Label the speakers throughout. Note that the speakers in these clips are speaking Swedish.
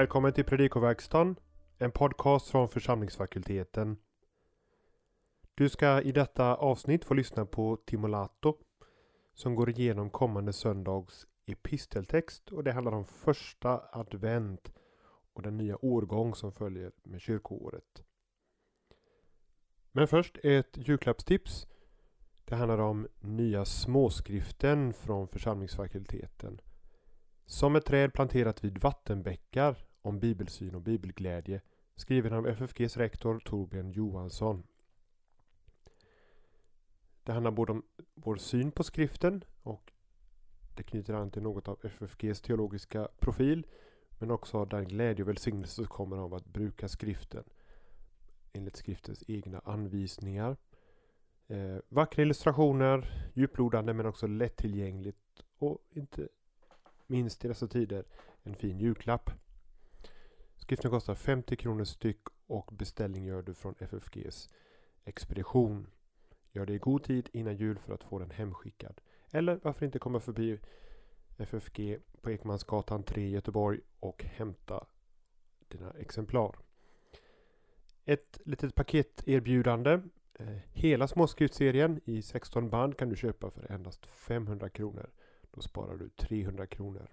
Speaker 1: Välkommen till Predikoverkstan, en podcast från församlingsfakulteten. Du ska i detta avsnitt få lyssna på Timolato som går igenom kommande söndags episteltext och det handlar om första advent och den nya årgång som följer med kyrkoåret. Men först ett julklappstips. Det handlar om nya småskriften från församlingsfakulteten. Som ett träd planterat vid vattenbäckar om bibelsyn och bibelglädje skriven av FFGs rektor Torbjörn Johansson. Det handlar både om vår syn på skriften och det knyter an till något av FFGs teologiska profil men också den glädje och välsignelse som kommer av att bruka skriften enligt skriftens egna anvisningar. Eh, vackra illustrationer, djuplodande men också lättillgängligt och inte minst i dessa tider en fin julklapp. Skriften kostar 50 kronor styck och beställning gör du från FFGs expedition. Gör det i god tid innan jul för att få den hemskickad. Eller varför inte komma förbi FFG på Ekmansgatan 3 i Göteborg och hämta dina exemplar. Ett litet paketerbjudande. Eh, hela småskriftserien i 16 band kan du köpa för endast 500 kronor. Då sparar du 300 kronor.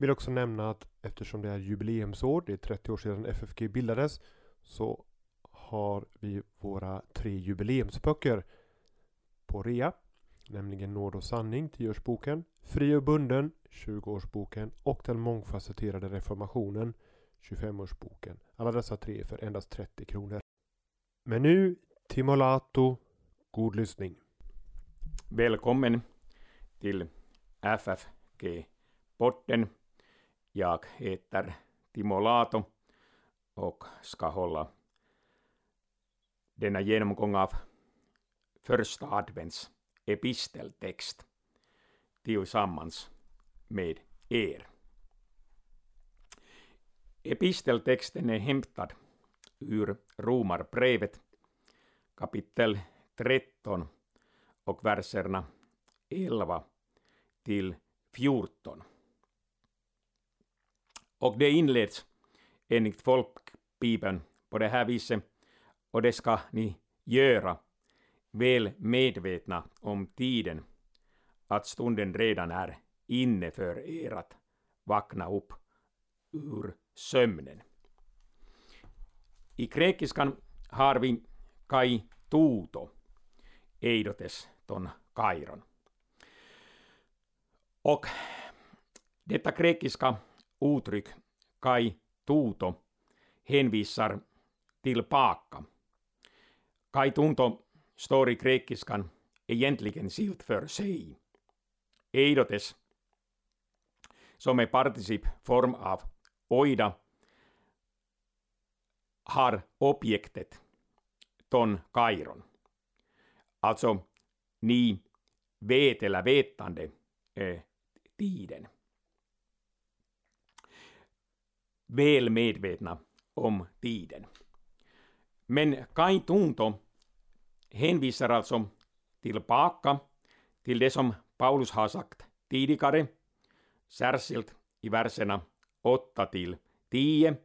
Speaker 1: Vill också nämna att eftersom det är jubileumsår, det är 30 år sedan FFG bildades, så har vi våra tre jubileumsböcker på rea. Nämligen Nåd och sanning, 10-årsboken, Fri och bunden, 20-årsboken och Den mångfacetterade reformationen, 25-årsboken. Alla dessa tre för endast 30 kronor. Men nu, Timolato, god lyssning.
Speaker 2: Välkommen till FFG-podden. Jag heter Timo Laato och ska hålla denna genomgång av första advents episteltext tillsammans med er. Episteltexten är hämtad ur Romarbrevet kapitel 13 och verserna 11 till 14. Och det inleds enligt folkbibeln på det här viset, och det ska ni göra, väl medvetna om tiden, att stunden redan är inne för er att vakna upp ur sömnen. I grekiskan har vi kai tuuto, eidotes ton kairon. Och detta grekiska uttryck kai tuuto hänvisar tillbaka. Kai tunto står i grekiskan egentligen silt för sig. Eidotes, som är participform av oida, har objektet ton kairon. Alltså, ni vet eller vetande eh, tiden. Väl medvetna om tiden. Men Kai Tunto hänvisar alltså tillbaka till det som Paulus har sagt tidigare, särskilt i verserna 8 till 10,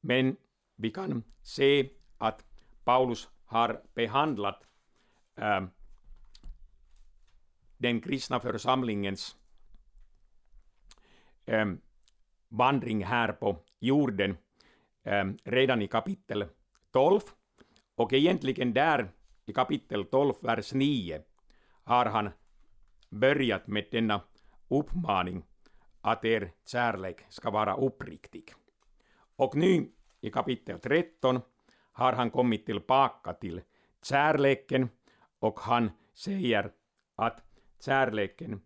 Speaker 2: men vi kan se att Paulus har behandlat äh, den kristna församlingens äh, vandring här på jorden eh, redan i kapitel 12. Och egentligen där i kapitel 12, vers 9, har han börjat med denna uppmaning att er kärlek ska vara uppriktig. Och nu i kapitel 13 har han kommit tillbaka till kärleken och han säger att kärleken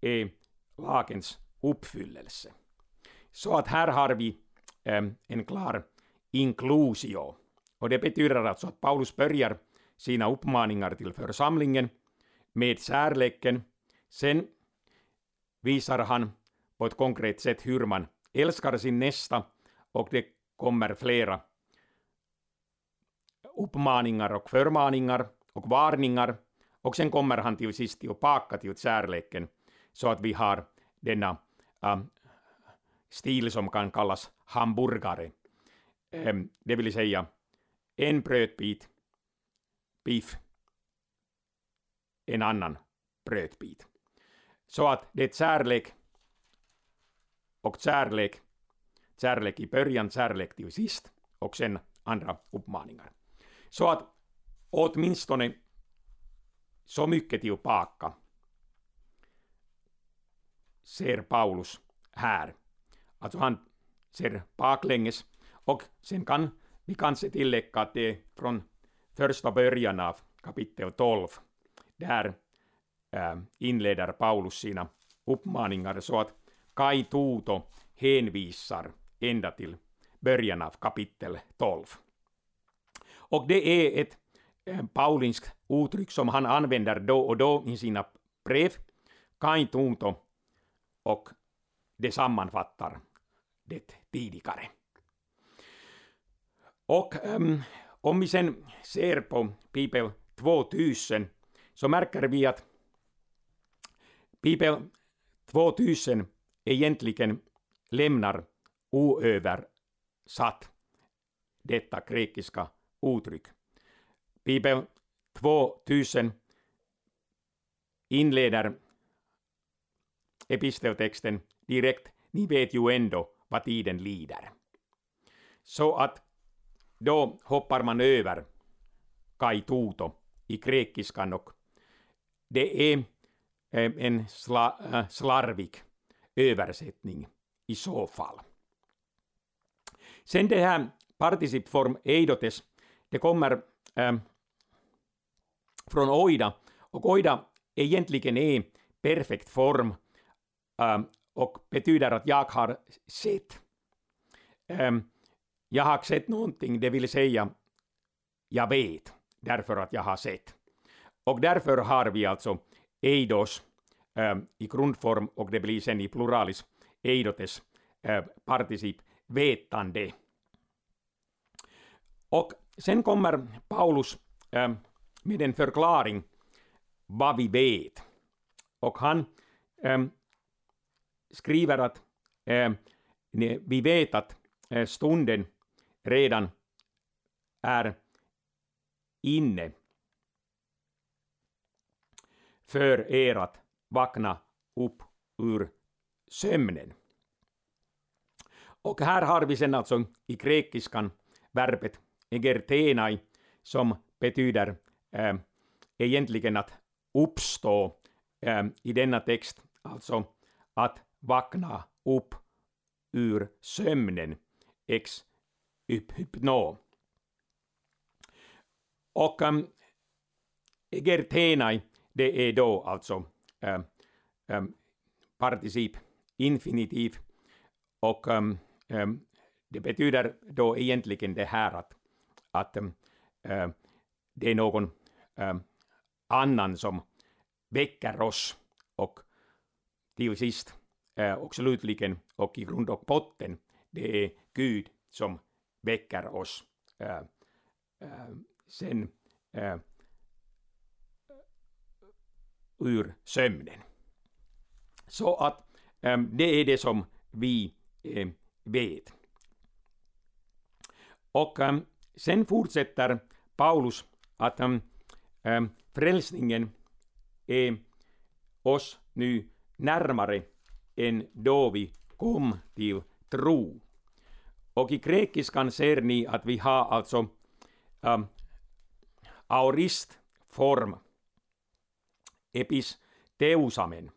Speaker 2: är lagens uppfyllelse. Så att här har vi eh, en klar inklusio. Och det betyder alltså att Paulus börjar sina uppmaningar till församlingen med kärleken. Sen visar han på ett konkret sätt hur man älskar sin nästa och det kommer flera uppmaningar och förmaningar och varningar och sen kommer han till sist tillbaka till kärleken så att vi har denna äh, stil som kan kallas hamburgare. Eh, det vill säga en brödbit biff, en annan brödbit. Så att det är särlek och särlek, särlek i början, särlek till sist och sen andra uppmaningar. Så att åtminstone så mycket tillbaka ser Paulus här. Alltså han ser baklänges och sen kan vi kanske tillägga att det är från första början av kapitel 12. Där äh, inleder Paulus sina uppmaningar så att Kai Tuuto hänvisar ända till början av kapitel 12. Och det är ett äh, paulinskt uttryck som han använder då och då i sina brev. Kai Tuuto, och det sammanfattar det tidigare. Och um, om vi sen ser på Bibel 2000 så märker vi att Bibel 2000 egentligen lämnar oöversatt detta grekiska uttryck. Bibel 2000 inleder episteltexten direkt, ni vet ju ändå vad tiden lider. Så att då hoppar man över kai tuto i grekiskan och det är eh, en sla, eh, slarvig översättning i så fall. Sen det här participform eidotes, det kommer äh, från oida, och oida egentligen är perfekt form äh, och betyder att jag har sett. Ähm, jag har sett någonting, det vill säga jag vet, därför att jag har sett. Och därför har vi alltså eidos äh, i grundform och det blir sen i pluralis eidotes äh, particip vetande. Och sen kommer Paulus äh, med en förklaring vad vi vet. Och han äh, skriver att eh, vi vet att eh, stunden redan är inne för er att vakna upp ur sömnen. Och här har vi sen alltså i grekiskan verbet egertenai som betyder äh, egentligen att uppstå äh, i denna text, alltså att vakna upp ur sömnen, ex hypno. Och ähm, um, egertenai, det är då alltså ähm, ähm, um, um, particip infinitiv och um, um, det betyder då egentligen det här att, att um, uh, det är någon um, annan som väcker oss. Och till sist och slutligen och i grund och botten det är Gud som väcker oss sen ur sömnen. Så att det är det som vi vet. Och sen fortsätter Paulus att frälsningen är oss nu närmare än då vi kom till tro. Och i grekiskan ser ni att vi har alltså ähm, aoristform, episteusamen.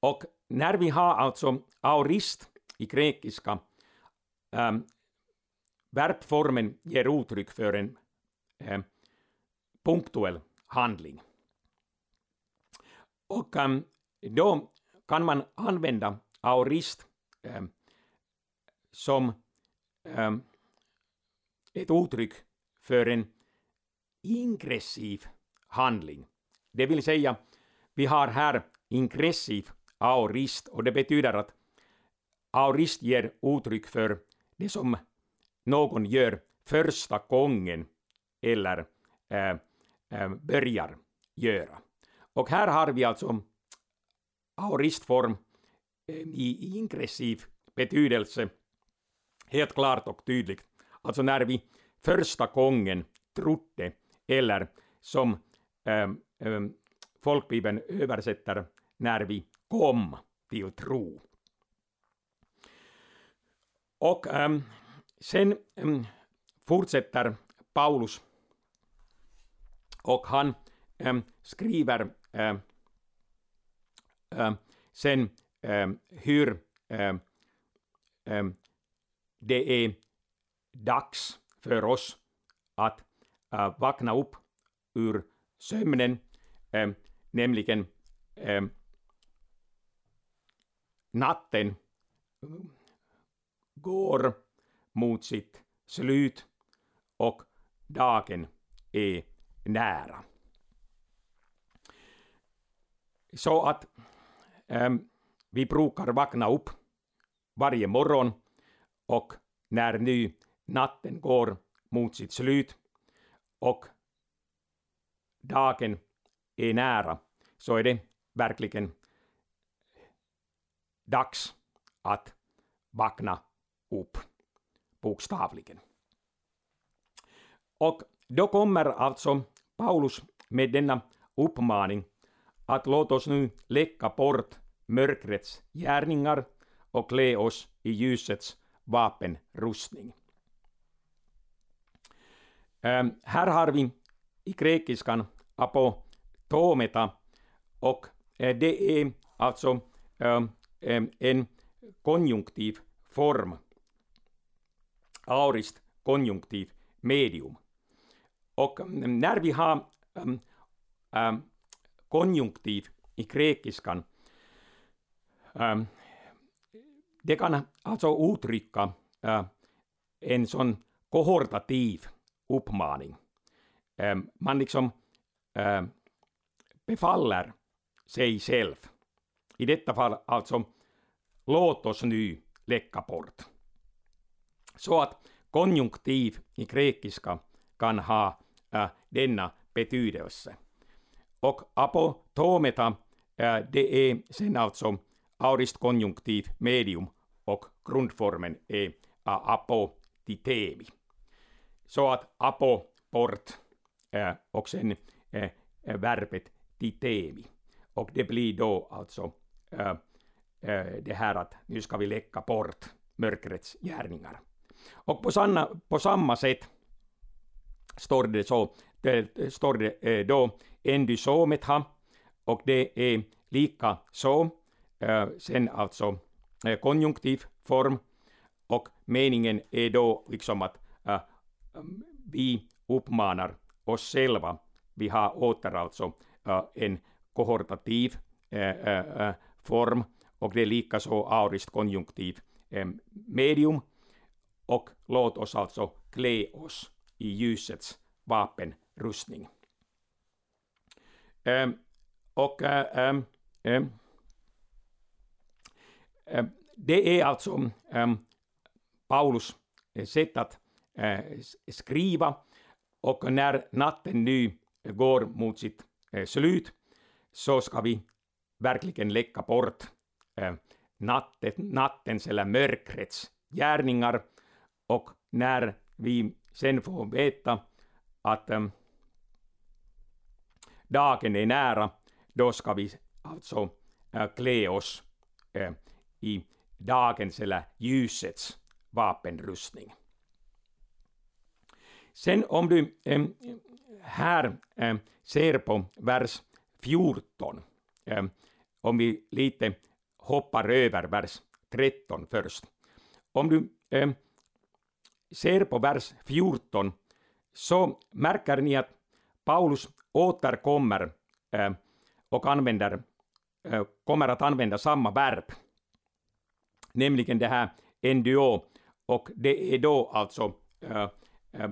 Speaker 2: Och när vi har alltså aurist i grekiska, ähm, verbformen ger uttryck för en ähm, punktuell handling. Och ähm, då kan man använda aorist eh, som eh, ett uttryck för en ingressiv handling. Det vill säga, vi har här ingressiv aorist och det betyder att aorist ger uttryck för det som någon gör första gången eller eh, eh börjar göra. Och här har vi alltså aoristform eh, i ingressiv betydelse, helt klart och tydligt. Alltså när vi första gången trodde, eller som ähm, ähm, folkbibeln översätter, när vi kom till tro. Och ähm, sen ähm, fortsätter Paulus och han ähm, skriver ähm, sen hur det är dags för oss att äh, vakna upp ur sömnen, äh, nämligen äh, natten går mot sitt slut och dagen är nära. Så att Ehm, vi brukar vakna upp varje morgon och när nu natten går mot sitt slut och dagen är nära så är det verkligen dags att vakna upp, bokstavligen. Och då kommer alltså Paulus med denna uppmaning att låt oss nu läcka bort mörkrets gärningar och klä oss i ljusets vapenrustning. Ähm, här har vi i grekiskan apotometa och äh, det är alltså äh, en konjunktiv form, aurist konjunktiv medium. Och mm, när vi har ähm, konjunktiv i grekiskan, Ähm, det kan alltså uttrycka äh, en sån kohortativ uppmaning. Ähm, man liksom äh, befaller sig själv. I detta fall alltså, låt oss nu läcka bort. Så att konjunktiv i grekiska kan ha äh, denna betydelse. Och apotometa, äh, det är sen alltså aurist konjunktiv medium och grundformen e är äh, apotitemi. Så att apo, bort, äh, och sen äh, verbet titemi. Och det blir då alltså äh, äh, det här att nu ska vi läcka bort mörkrets gärningar. Och på, sanna, på samma sätt står det så, det står det då endysometha, och det är e, lika så, Eh, sen alltså eh, konjunktiv form, och meningen är då liksom att eh, vi uppmanar oss själva, vi har åter alltså en kohortativ form, och det är likaså aurist konjunktiv medium, och låt oss alltså klä oss i ljusets vapenrustning. Ähm, och äh, äh. Ehm, det är alltså ehm, Paulus eh, sätt att eh, skriva. Och när natten nu går mot sitt eh, slut så ska vi verkligen läcka bort ehm, natten, nattens eller mörkrets gärningar. Och när vi sen får veta att dagen är nära, då ska vi alltså klä oss i dagens eller ljusets vapenrustning. Sen om du eh, här eh, ser på vers 14, eh, om vi lite hoppar över vers 13 först. Om du eh, ser på vers 14 så märker ni att Paulus återkommer eh, och använder, eh, kommer att använda samma verb, nämligen det här enduo, och det är då alltså äh,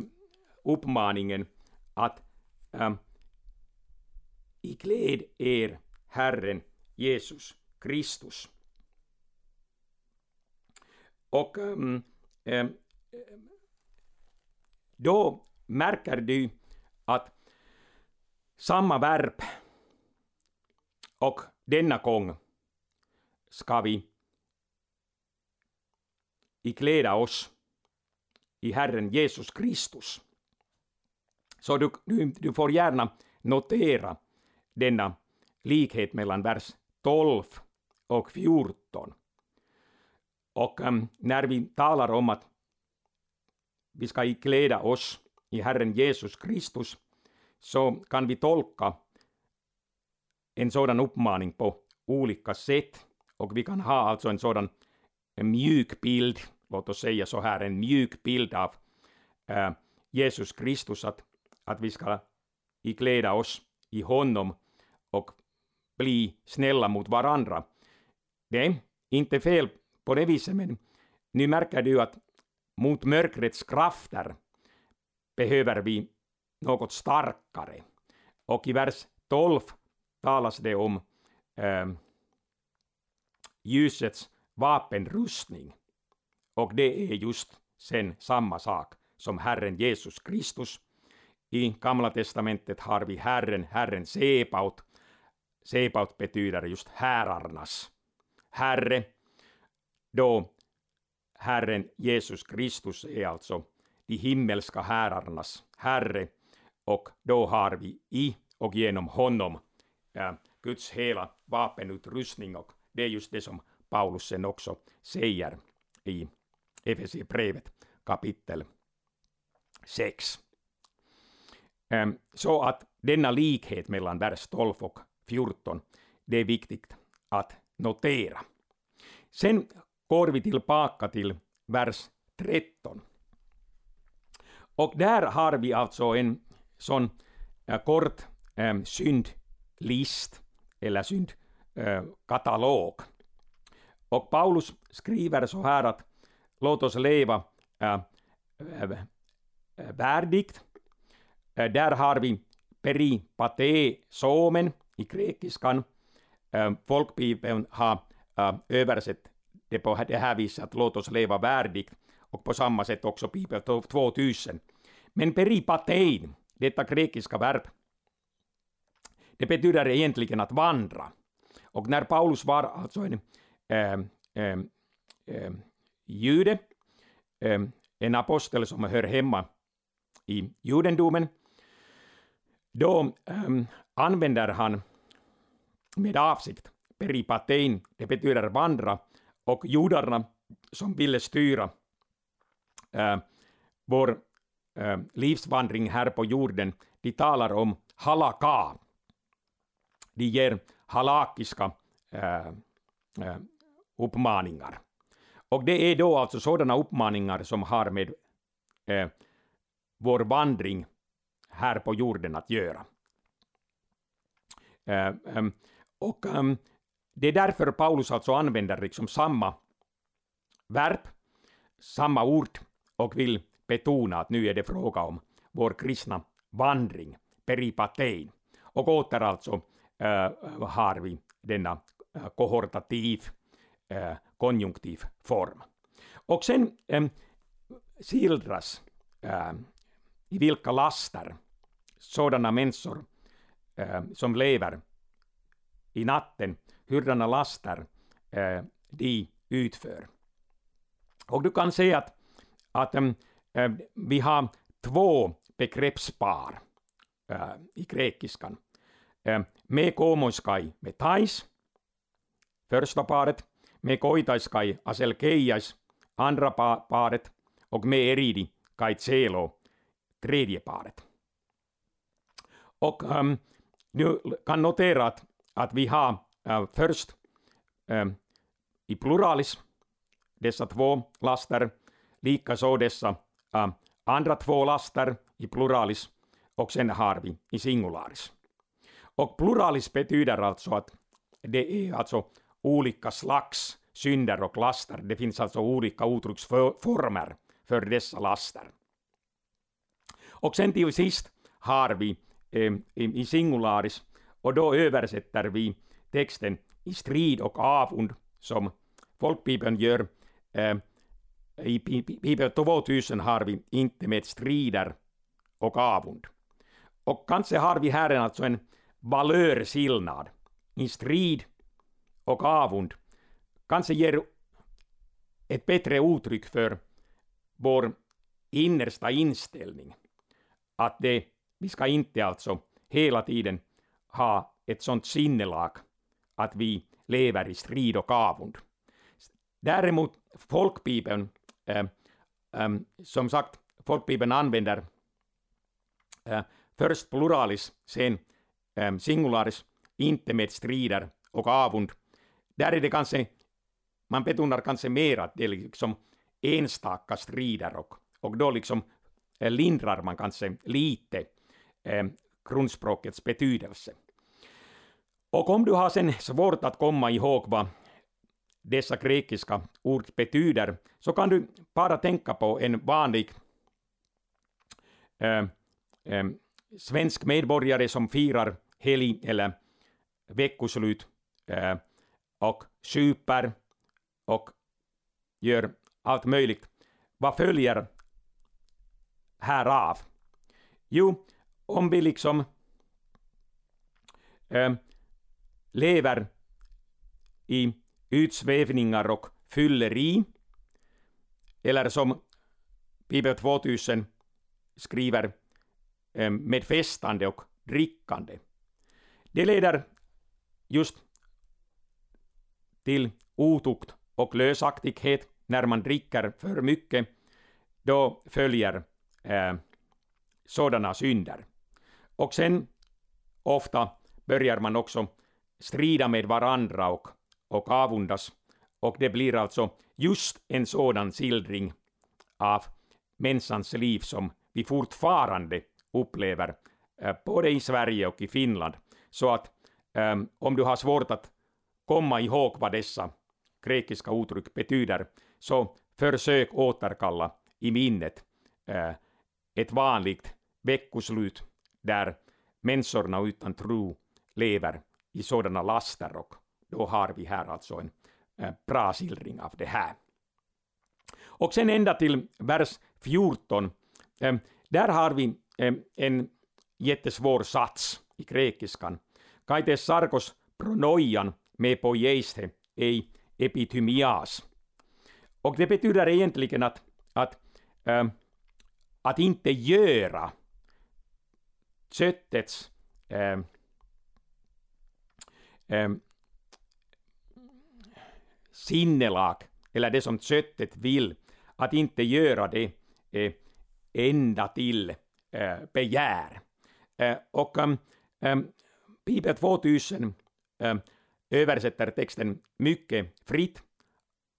Speaker 2: uppmaningen att äh, ikläd er Herren Jesus Kristus. Och äh, då märker du att samma verb och denna gång ska vi ikläda oss i Herren Jesus Kristus. Så du, du, du får gärna notera denna likhet mellan vers 12 och 14. Och um, när vi talar om att vi ska ikläda oss i Herren Jesus Kristus så kan vi tolka en sådan uppmaning på olika sätt. Och vi kan ha alltså en sådan en mjuk bild, låt oss säga så här, en mjuk bild av äh, Jesus Kristus, att, att vi ska ikläda oss i honom och bli snälla mot varandra. Det är inte fel på det viset, men nu märker du att mot mörkrets krafter behöver vi något starkare. Och i vers 12 talas det om äh, ljusets vapenrustning. Och det är just sen samma sak som Herren Jesus Kristus. I Gamla testamentet har vi Herren, Herren Sebaot. Sebaot betyder just härarnas Herre. Då Herren Jesus Kristus är alltså de himmelska härarnas Herre och då har vi i och genom honom äh, Guds hela vapenutrustning och det är just det som Paulus sen också säger i Efesierbrevet kapitel 6. Ehm, så att denna likhet mellan vers 12 och 14, det är viktigt att notera. Sen går vi tillbaka till vers 13. Och där har vi alltså en sån eh, kort ehm, syndlist, eller syndkatalog. Och Paulus skriver så här att låt oss leva äh, äh, värdigt. Äh, där har vi peripate somen i grekiskan. Äh, folkbibeln har äh, översatt det på det här viset att låt oss leva värdigt och på samma sätt också Bibel 2000. Men peripatein, detta grekiska verb, det betyder egentligen att vandra. Och när Paulus var alltså en äh, äh, äh, jude, ähm, en apostel som hör hemma i judendomen, då ähm, använder han med avsikt peripatein, det betyder vandra, och judarna som ville styra äh, vår äh, livsvandring här på jorden, de talar om halaka. De ger halakiska äh, äh, uppmaningar. Och det är då alltså sådana uppmaningar som har med eh, vår vandring här på jorden att göra. Eh, ehm, och ehm, det är därför Paulus alltså använder liksom samma verb, samma ord och vill betona att nu är det fråga om vår kristna vandring, peripatein. Och åter alltså eh, har vi denna eh, kohortativ, Eh, konjunktiv form. Och sen eh, skildras eh, i vilka laster sådana människor som lever i natten, hurdana laster de utför. Och du kan säga att, att äh, vi har två begreppspar äh, i grekiskan. Äh, me komoskai me tais, första paret, me koitaiskai aselkeijas, andra pa paret, och me eridi kai tselo, tredje paret. Och ähm, du kan notera att, vi har äh, först äh, i pluralis dessa två laster, likaså dessa äh, andra två laster i pluralis och sen har vi i singularis. Och pluralis betyder alltså att det är alltså olika slags synder och laster. Det finns alltså olika uttrycksformer för dessa laster. Och sen till sist har vi eh, i singularis och då översätter vi texten i strid och avund som folkbibeln gör. Eh, I Bibel 2000 har vi inte med strider och avund. Och kanske har vi här alltså en valörskillnad i strid och avund. Kanske ger ett bättre uttryck för vår innersta inställning. Att det, vi ska inte alltså hela tiden ha ett sånt sinnelag att vi lever i strid och avund. Däremot folkbibeln, äh, äh, som sagt, folkbibeln använder äh, först pluralis, sen äh, singularis, inte med strider och avund. Där är det kanske, man betonar kanske mer att det är liksom enstaka strider och, och då liksom eh, lindrar man kanske lite eh, grundspråkets betydelse. Och om du har sen svårt att komma ihåg vad dessa grekiska ord betyder, så kan du bara tänka på en vanlig eh, eh, svensk medborgare som firar helg eller veckoslut eh, och super och gör allt möjligt. Vad följer härav? Jo, om vi liksom äh, lever i utsvävningar och fylleri, eller som Bibel 2000 skriver eh, äh, med festande och drickande. Det leder just till otukt och lösaktighet när man dricker för mycket. Då följer eh, sådana synder. Och sen ofta börjar man också strida med varandra och, och avundas. Och det blir alltså just en sådan skildring av människans liv som vi fortfarande upplever eh, både i Sverige och i Finland. Så att eh, om du har svårt att komma ihåg vad dessa grekiska uttryck betyder, så försök återkalla i minnet uh, ett vanligt veckoslut där människorna utan tro lever i sådana laster och då har vi här alltså en eh, bra skildring av det här. Och sen ända till vers 14, eh, där har vi eh, en jättesvår sats i grekiskan. Kaites sarkos pronoian me pojeiste ei epitymias. Och det betyder egentligen att, att, äh, att inte göra köttets äh, äh, sinnelag, eller det som köttet vill, att inte göra det eh, ända till eh, begär. Eh, och um, Bibel 2000 eh, ähm, översätter texten mycket fritt,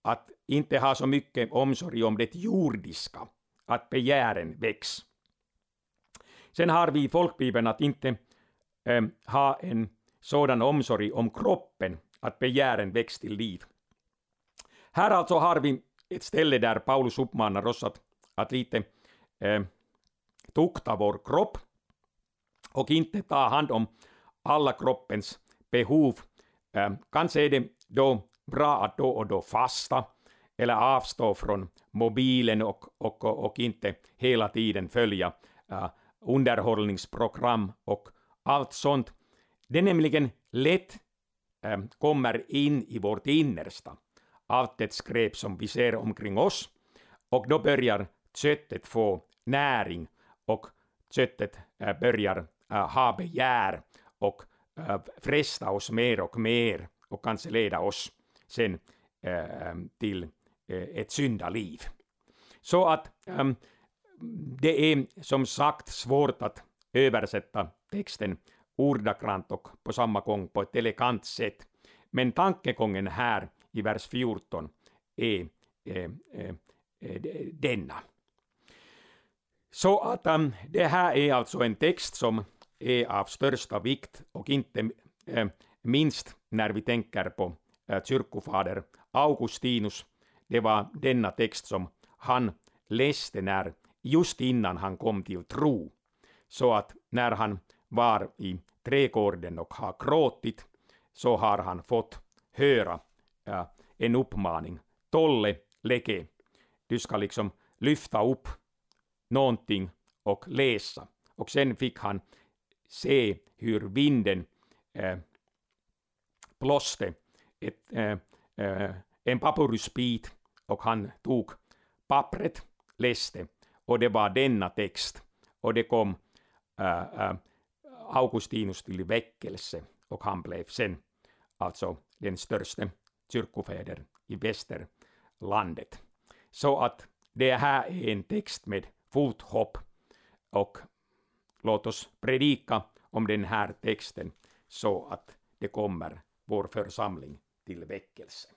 Speaker 2: att inte ha så mycket omsorg om det jordiska, att begären väcks. Sen har vi i folkbibeln att inte eh, ha en sådan omsorg om kroppen att begären väcks till liv. Här alltså har vi ett ställe där Paulus uppmanar oss att, att lite eh, tukta vår kropp och inte ta hand om alla kroppens behov. Eh, kanske är det då bra att då och då fasta eller avstå från mobilen och, och, och, och inte hela tiden följa eh, underhållningsprogram och allt sånt. Det nämligen lätt kommer in i vårt innersta, allt det skräp som vi ser omkring oss, och då börjar köttet få näring och köttet börjar ha begär och Äh, fresta oss mer och mer och kanske leda oss sen äh, till äh, ett syndaliv. Så att ähm, det är som sagt svårt att översätta texten ordagrant och på samma gång på ett elegant sätt. Men tankegången här i vers 14 är eh, eh, denna. Så att um, det här är alltså en text som är av största vikt och inte eh, minst när vi tänker på eh, kyrkofader Augustinus. Det var denna text som han läste när, just innan han kom till tro. Så att när han var i trädgården och har gråtit, så har han fått höra äh, en uppmaning. Tolle, Leke, du ska liksom lyfta upp någonting och läsa. Och sen fick han se hur vinden eh, äh, blåste ett, äh, eh, äh, eh, en papyrusbit och han tog pappret, läste och det var denna text och det kom äh, Augustinus till väckelse och han blev sen alltså den största kyrkofäder i västerlandet. Så att det här är en text med fothopp och låt oss predika om den här texten så att det kommer vår församling till väckelse.